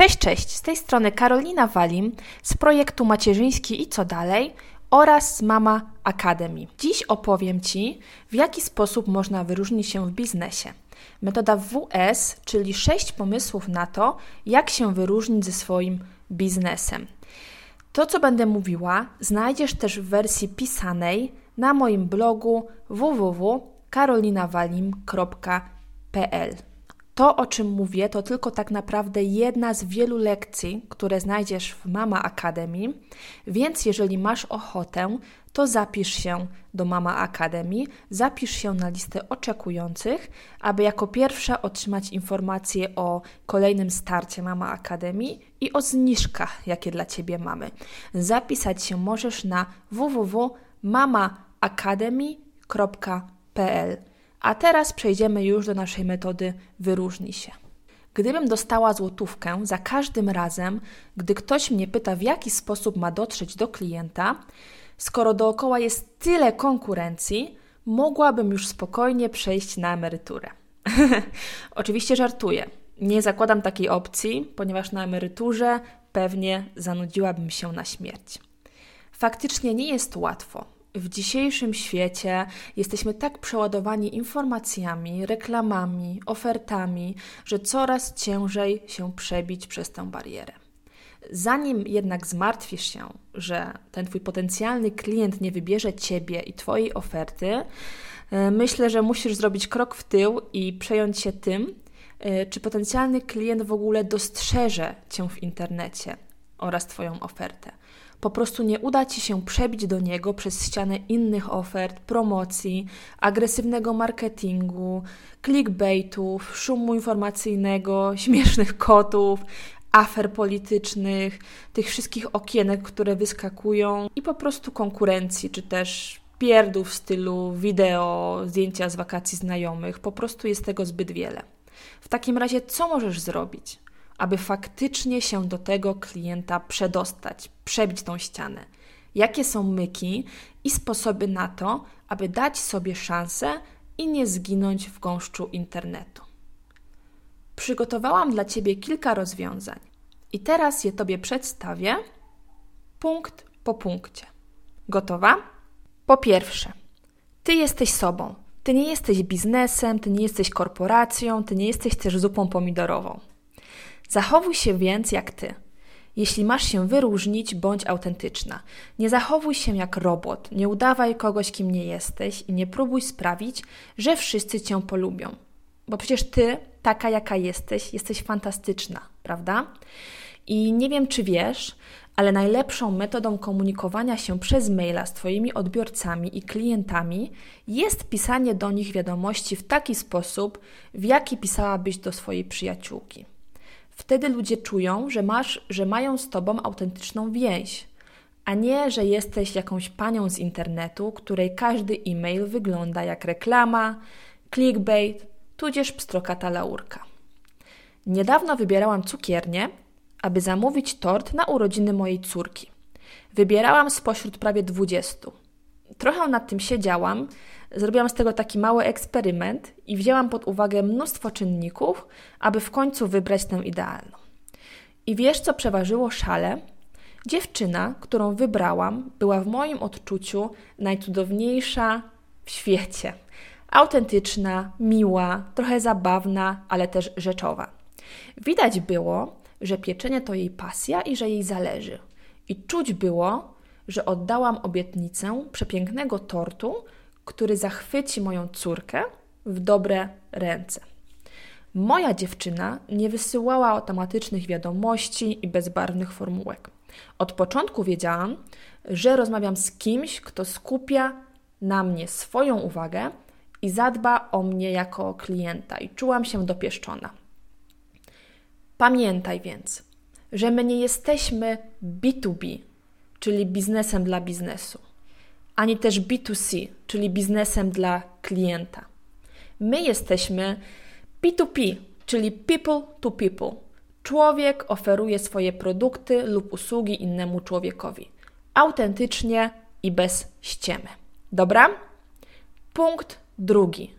Cześć, cześć! Z tej strony Karolina Walim z projektu Macierzyński i co dalej oraz Mama Academy. Dziś opowiem Ci, w jaki sposób można wyróżnić się w biznesie. Metoda WS, czyli 6 pomysłów na to, jak się wyróżnić ze swoim biznesem. To, co będę mówiła, znajdziesz też w wersji pisanej na moim blogu www.karolinawalim.pl. To, o czym mówię, to tylko tak naprawdę jedna z wielu lekcji, które znajdziesz w Mama Academy, więc jeżeli masz ochotę, to zapisz się do Mama Academy, zapisz się na listę oczekujących, aby jako pierwsza otrzymać informacje o kolejnym starcie Mama Academy i o zniżkach, jakie dla Ciebie mamy. Zapisać się możesz na www.mamaacademy.pl. A teraz przejdziemy już do naszej metody wyróżni się. Gdybym dostała złotówkę za każdym razem, gdy ktoś mnie pyta, w jaki sposób ma dotrzeć do klienta, skoro dookoła jest tyle konkurencji, mogłabym już spokojnie przejść na emeryturę. Oczywiście żartuję. Nie zakładam takiej opcji, ponieważ na emeryturze pewnie zanudziłabym się na śmierć. Faktycznie nie jest łatwo w dzisiejszym świecie jesteśmy tak przeładowani informacjami, reklamami, ofertami, że coraz ciężej się przebić przez tę barierę. Zanim jednak zmartwisz się, że ten Twój potencjalny klient nie wybierze Ciebie i Twojej oferty, e, myślę, że musisz zrobić krok w tył i przejąć się tym, e, czy potencjalny klient w ogóle dostrzeże Cię w internecie oraz Twoją ofertę po prostu nie uda Ci się przebić do niego przez ścianę innych ofert, promocji, agresywnego marketingu, clickbaitów, szumu informacyjnego, śmiesznych kotów, afer politycznych, tych wszystkich okienek, które wyskakują i po prostu konkurencji, czy też pierdów w stylu wideo, zdjęcia z wakacji znajomych. Po prostu jest tego zbyt wiele. W takim razie, co możesz zrobić? Aby faktycznie się do tego klienta przedostać, przebić tą ścianę. Jakie są myki i sposoby na to, aby dać sobie szansę i nie zginąć w gąszczu internetu. Przygotowałam dla Ciebie kilka rozwiązań i teraz je Tobie przedstawię punkt po punkcie. Gotowa? Po pierwsze, Ty jesteś sobą. Ty nie jesteś biznesem, ty nie jesteś korporacją, ty nie jesteś też zupą pomidorową. Zachowuj się więc jak ty. Jeśli masz się wyróżnić, bądź autentyczna. Nie zachowuj się jak robot, nie udawaj kogoś, kim nie jesteś i nie próbuj sprawić, że wszyscy cię polubią. Bo przecież ty, taka jaka jesteś, jesteś fantastyczna, prawda? I nie wiem, czy wiesz, ale najlepszą metodą komunikowania się przez maila z Twoimi odbiorcami i klientami jest pisanie do nich wiadomości w taki sposób, w jaki pisałabyś do swojej przyjaciółki. Wtedy ludzie czują, że masz, że mają z tobą autentyczną więź, a nie, że jesteś jakąś panią z internetu, której każdy e-mail wygląda jak reklama, clickbait, tudzież pstrokata laurka. Niedawno wybierałam cukiernię, aby zamówić tort na urodziny mojej córki. Wybierałam spośród prawie dwudziestu. Trochę nad tym siedziałam, Zrobiłam z tego taki mały eksperyment i wzięłam pod uwagę mnóstwo czynników, aby w końcu wybrać tę idealną. I wiesz, co przeważyło szale? Dziewczyna, którą wybrałam, była w moim odczuciu najcudowniejsza w świecie. Autentyczna, miła, trochę zabawna, ale też rzeczowa. Widać było, że pieczenie to jej pasja i że jej zależy. I czuć było, że oddałam obietnicę przepięknego tortu, który zachwyci moją córkę w dobre ręce. Moja dziewczyna nie wysyłała automatycznych wiadomości i bezbarwnych formułek. Od początku wiedziałam, że rozmawiam z kimś, kto skupia na mnie swoją uwagę i zadba o mnie jako klienta, i czułam się dopieszczona. Pamiętaj więc, że my nie jesteśmy B2B, czyli biznesem dla biznesu ani też B2C, czyli biznesem dla klienta. My jesteśmy P2P, czyli people to people. Człowiek oferuje swoje produkty lub usługi innemu człowiekowi. Autentycznie i bez ściemy. Dobra? Punkt drugi.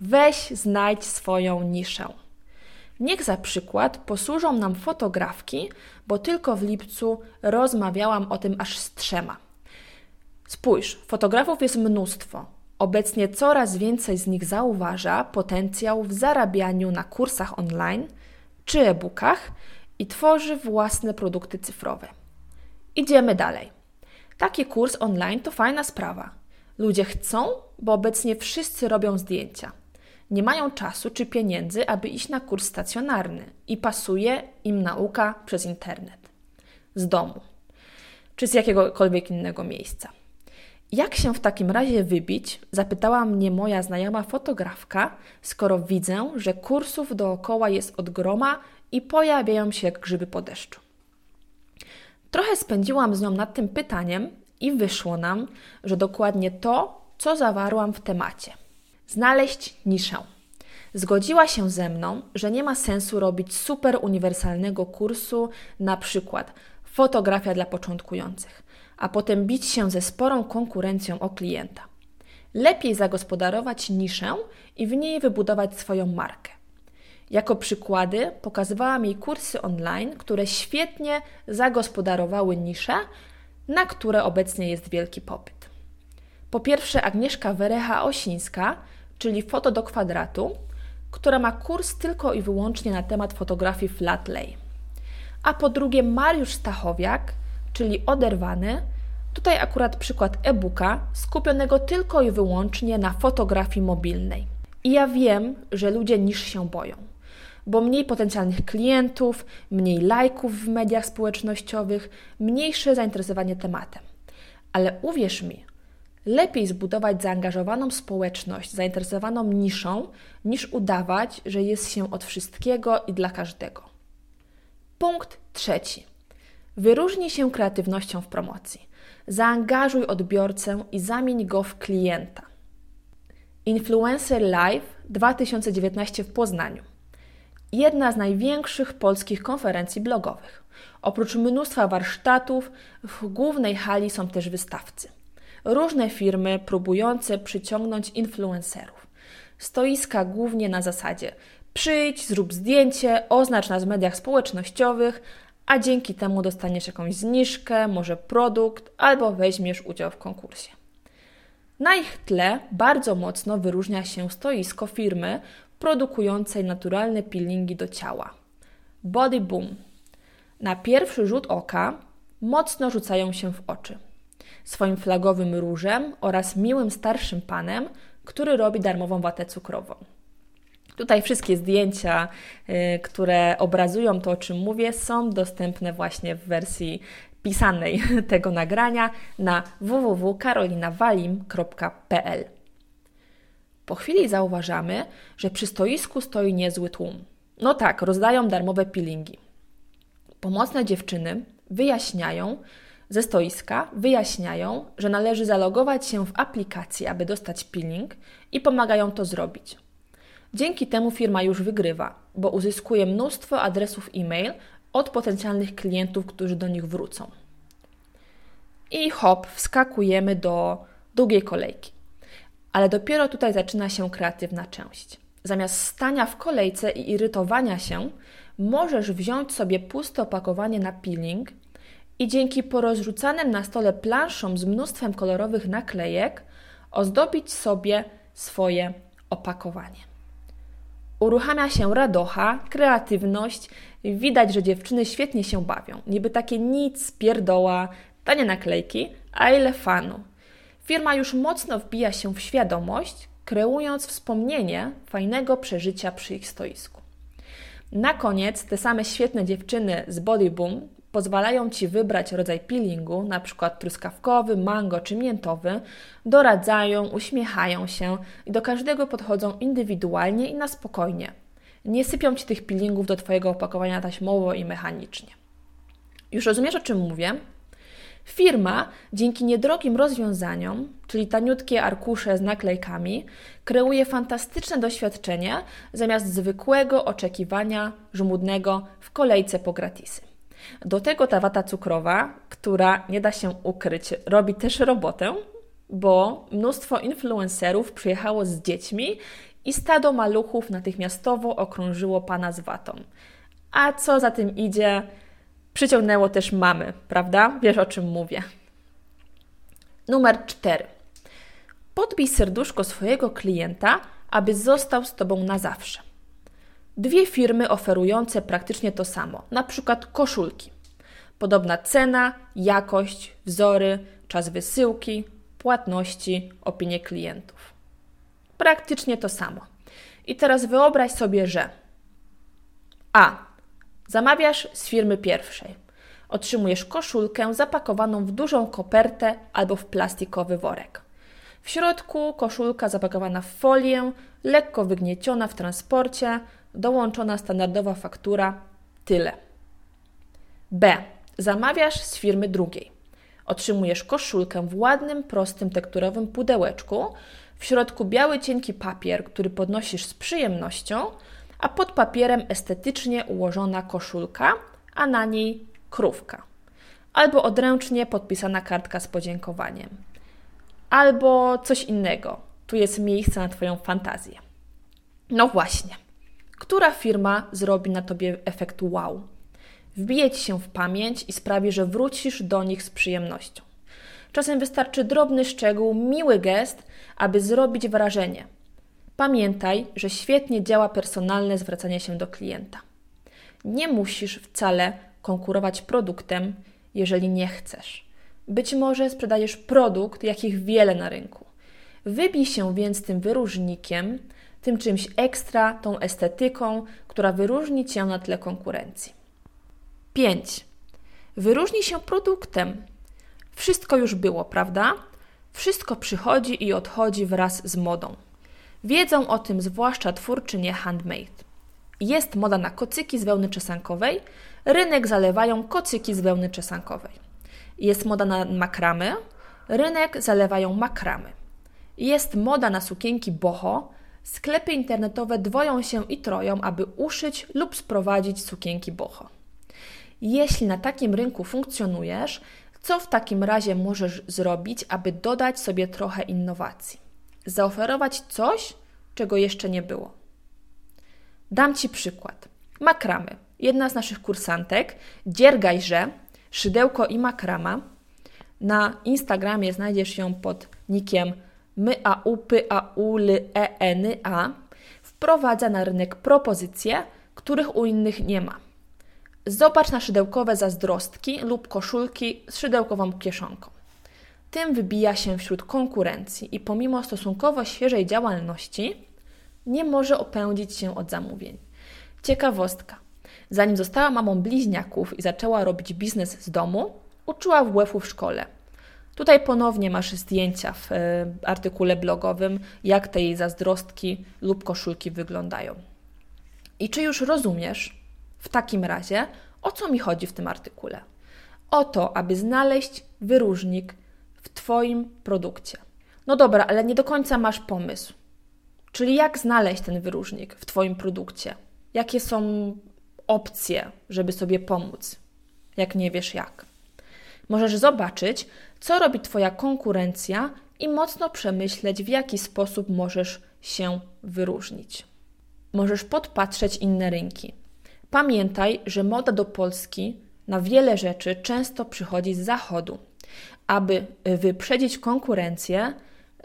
Weź znajdź swoją niszę. Niech za przykład posłużą nam fotografki, bo tylko w lipcu rozmawiałam o tym aż z trzema. Spójrz, fotografów jest mnóstwo. Obecnie coraz więcej z nich zauważa potencjał w zarabianiu na kursach online czy e-bookach i tworzy własne produkty cyfrowe. Idziemy dalej. Taki kurs online to fajna sprawa. Ludzie chcą, bo obecnie wszyscy robią zdjęcia. Nie mają czasu czy pieniędzy, aby iść na kurs stacjonarny i pasuje im nauka przez internet. Z domu czy z jakiegokolwiek innego miejsca. Jak się w takim razie wybić? Zapytała mnie moja znajoma fotografka, skoro widzę, że kursów dookoła jest od groma i pojawiają się jak grzyby po deszczu. Trochę spędziłam z nią nad tym pytaniem i wyszło nam, że dokładnie to, co zawarłam w temacie. Znaleźć niszę. Zgodziła się ze mną, że nie ma sensu robić super uniwersalnego kursu, na przykład fotografia dla początkujących, a potem bić się ze sporą konkurencją o klienta. Lepiej zagospodarować niszę i w niej wybudować swoją markę. Jako przykłady pokazywałam jej kursy online, które świetnie zagospodarowały nisze, na które obecnie jest wielki popyt. Po pierwsze Agnieszka Werecha-Osińska, czyli Foto do kwadratu, która ma kurs tylko i wyłącznie na temat fotografii flat lay. A po drugie Mariusz Stachowiak, czyli Oderwany, tutaj akurat przykład e-booka skupionego tylko i wyłącznie na fotografii mobilnej. I ja wiem, że ludzie niż się boją bo mniej potencjalnych klientów, mniej lajków w mediach społecznościowych, mniejsze zainteresowanie tematem. Ale uwierz mi, lepiej zbudować zaangażowaną społeczność, zainteresowaną niszą, niż udawać, że jest się od wszystkiego i dla każdego. Punkt trzeci. Wyróżnij się kreatywnością w promocji. Zaangażuj odbiorcę i zamień go w klienta. Influencer Live 2019 w Poznaniu jedna z największych polskich konferencji blogowych. Oprócz mnóstwa warsztatów, w głównej hali są też wystawcy. Różne firmy próbujące przyciągnąć influencerów. Stoiska głównie na zasadzie przyjdź, zrób zdjęcie, oznacz nas w mediach społecznościowych, a dzięki temu dostaniesz jakąś zniżkę, może produkt, albo weźmiesz udział w konkursie. Na ich tle bardzo mocno wyróżnia się stoisko firmy produkującej naturalne peelingi do ciała. Body Boom. Na pierwszy rzut oka mocno rzucają się w oczy. Swoim flagowym różem oraz miłym starszym panem, który robi darmową watę cukrową. Tutaj wszystkie zdjęcia, y, które obrazują to, o czym mówię, są dostępne właśnie w wersji pisanej tego nagrania na www.karolinawalim.pl. Po chwili zauważamy, że przy stoisku stoi niezły tłum. No tak, rozdają darmowe peelingi. Pomocne dziewczyny wyjaśniają ze stoiska, wyjaśniają, że należy zalogować się w aplikacji, aby dostać peeling i pomagają to zrobić. Dzięki temu firma już wygrywa, bo uzyskuje mnóstwo adresów e-mail od potencjalnych klientów, którzy do nich wrócą. I hop, wskakujemy do długiej kolejki. Ale dopiero tutaj zaczyna się kreatywna część. Zamiast stania w kolejce i irytowania się, możesz wziąć sobie puste opakowanie na peeling i dzięki porozrzucanym na stole planszom z mnóstwem kolorowych naklejek ozdobić sobie swoje opakowanie. Uruchamia się radocha, kreatywność, widać, że dziewczyny świetnie się bawią. Niby takie nic, pierdoła, tanie naklejki, a ile fanu. Firma już mocno wbija się w świadomość, kreując wspomnienie fajnego przeżycia przy ich stoisku. Na koniec te same świetne dziewczyny z Body Boom pozwalają Ci wybrać rodzaj peelingu, np. truskawkowy, mango czy miętowy, doradzają, uśmiechają się i do każdego podchodzą indywidualnie i na spokojnie. Nie sypią Ci tych peelingów do Twojego opakowania taśmowo i mechanicznie. Już rozumiesz, o czym mówię? Firma dzięki niedrogim rozwiązaniom, czyli taniutkie arkusze z naklejkami, kreuje fantastyczne doświadczenie zamiast zwykłego oczekiwania żmudnego w kolejce po gratisy. Do tego ta wata cukrowa, która nie da się ukryć, robi też robotę, bo mnóstwo influencerów przyjechało z dziećmi i stado maluchów natychmiastowo okrążyło pana z watą. A co za tym idzie, przyciągnęło też mamy, prawda? Wiesz o czym mówię. Numer 4. Podbij serduszko swojego klienta, aby został z Tobą na zawsze. Dwie firmy oferujące praktycznie to samo, na przykład koszulki. Podobna cena, jakość, wzory, czas wysyłki, płatności, opinie klientów. Praktycznie to samo. I teraz wyobraź sobie, że A. Zamawiasz z firmy pierwszej. Otrzymujesz koszulkę zapakowaną w dużą kopertę albo w plastikowy worek. W środku koszulka zapakowana w folię, lekko wygnieciona w transporcie, dołączona standardowa faktura. Tyle. B. Zamawiasz z firmy drugiej. Otrzymujesz koszulkę w ładnym, prostym, tekturowym pudełeczku. W środku biały, cienki papier, który podnosisz z przyjemnością, a pod papierem estetycznie ułożona koszulka, a na niej krówka. Albo odręcznie podpisana kartka z podziękowaniem. Albo coś innego. Tu jest miejsce na Twoją fantazję. No właśnie. Która firma zrobi na Tobie efekt wow? wbije ci się w pamięć i sprawi, że wrócisz do nich z przyjemnością. Czasem wystarczy drobny szczegół, miły gest, aby zrobić wrażenie. Pamiętaj, że świetnie działa personalne zwracanie się do klienta. Nie musisz wcale konkurować produktem, jeżeli nie chcesz. Być może sprzedajesz produkt, jakich wiele na rynku. Wybij się więc tym wyróżnikiem, tym czymś ekstra, tą estetyką, która wyróżni cię na tle konkurencji. 5. Wyróżnij się produktem. Wszystko już było, prawda? Wszystko przychodzi i odchodzi wraz z modą. Wiedzą o tym zwłaszcza twórczynie handmade. Jest moda na kocyki z wełny czesankowej, rynek zalewają kocyki z wełny czesankowej. Jest moda na makramy, rynek zalewają makramy. Jest moda na sukienki boho, sklepy internetowe dwoją się i troją, aby uszyć lub sprowadzić sukienki boho. Jeśli na takim rynku funkcjonujesz, co w takim razie możesz zrobić, aby dodać sobie trochę innowacji? Zaoferować coś, czego jeszcze nie było. Dam Ci przykład. Makramy. Jedna z naszych kursantek, Dziergajże, szydełko i makrama. Na Instagramie znajdziesz ją pod nickiem myaupyaulena. Wprowadza na rynek propozycje, których u innych nie ma. Zobacz na szydełkowe zazdrostki lub koszulki z szydełkową kieszonką. Tym wybija się wśród konkurencji i pomimo stosunkowo świeżej działalności nie może opędzić się od zamówień. Ciekawostka. Zanim została mamą bliźniaków i zaczęła robić biznes z domu, uczyła WF-u w szkole. Tutaj ponownie masz zdjęcia w e, artykule blogowym, jak te jej zazdrostki lub koszulki wyglądają. I czy już rozumiesz, w takim razie, o co mi chodzi w tym artykule? O to, aby znaleźć wyróżnik w Twoim produkcie. No dobra, ale nie do końca masz pomysł. Czyli jak znaleźć ten wyróżnik w Twoim produkcie? Jakie są opcje, żeby sobie pomóc, jak nie wiesz jak? Możesz zobaczyć, co robi Twoja konkurencja i mocno przemyśleć, w jaki sposób możesz się wyróżnić. Możesz podpatrzeć inne rynki. Pamiętaj, że moda do Polski na wiele rzeczy często przychodzi z zachodu. Aby wyprzedzić konkurencję,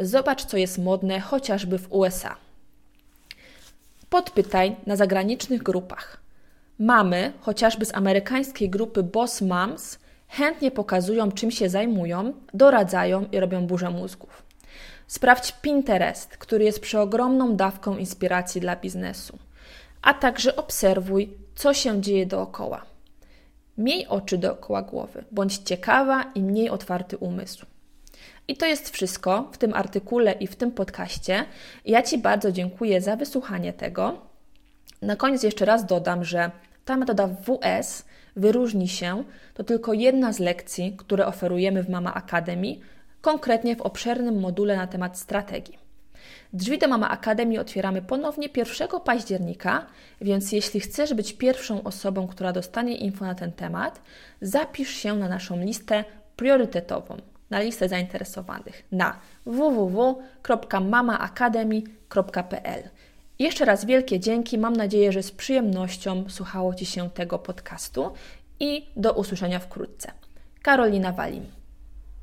zobacz, co jest modne chociażby w USA. Podpytaj na zagranicznych grupach. Mamy, chociażby z amerykańskiej grupy Boss Moms, chętnie pokazują, czym się zajmują, doradzają i robią burzę mózgów. Sprawdź Pinterest, który jest przeogromną dawką inspiracji dla biznesu, a także obserwuj co się dzieje dookoła. Miej oczy dookoła głowy, bądź ciekawa i mniej otwarty umysł. I to jest wszystko w tym artykule i w tym podcaście. Ja Ci bardzo dziękuję za wysłuchanie tego. Na koniec jeszcze raz dodam, że ta metoda WS wyróżni się, to tylko jedna z lekcji, które oferujemy w Mama Academy, konkretnie w obszernym module na temat strategii. Drzwi do Mama Akademii otwieramy ponownie 1 października, więc jeśli chcesz być pierwszą osobą, która dostanie info na ten temat, zapisz się na naszą listę priorytetową, na listę zainteresowanych na www.mamaacademy.pl. Jeszcze raz wielkie dzięki. Mam nadzieję, że z przyjemnością słuchało Ci się tego podcastu i do usłyszenia wkrótce. Karolina Walim.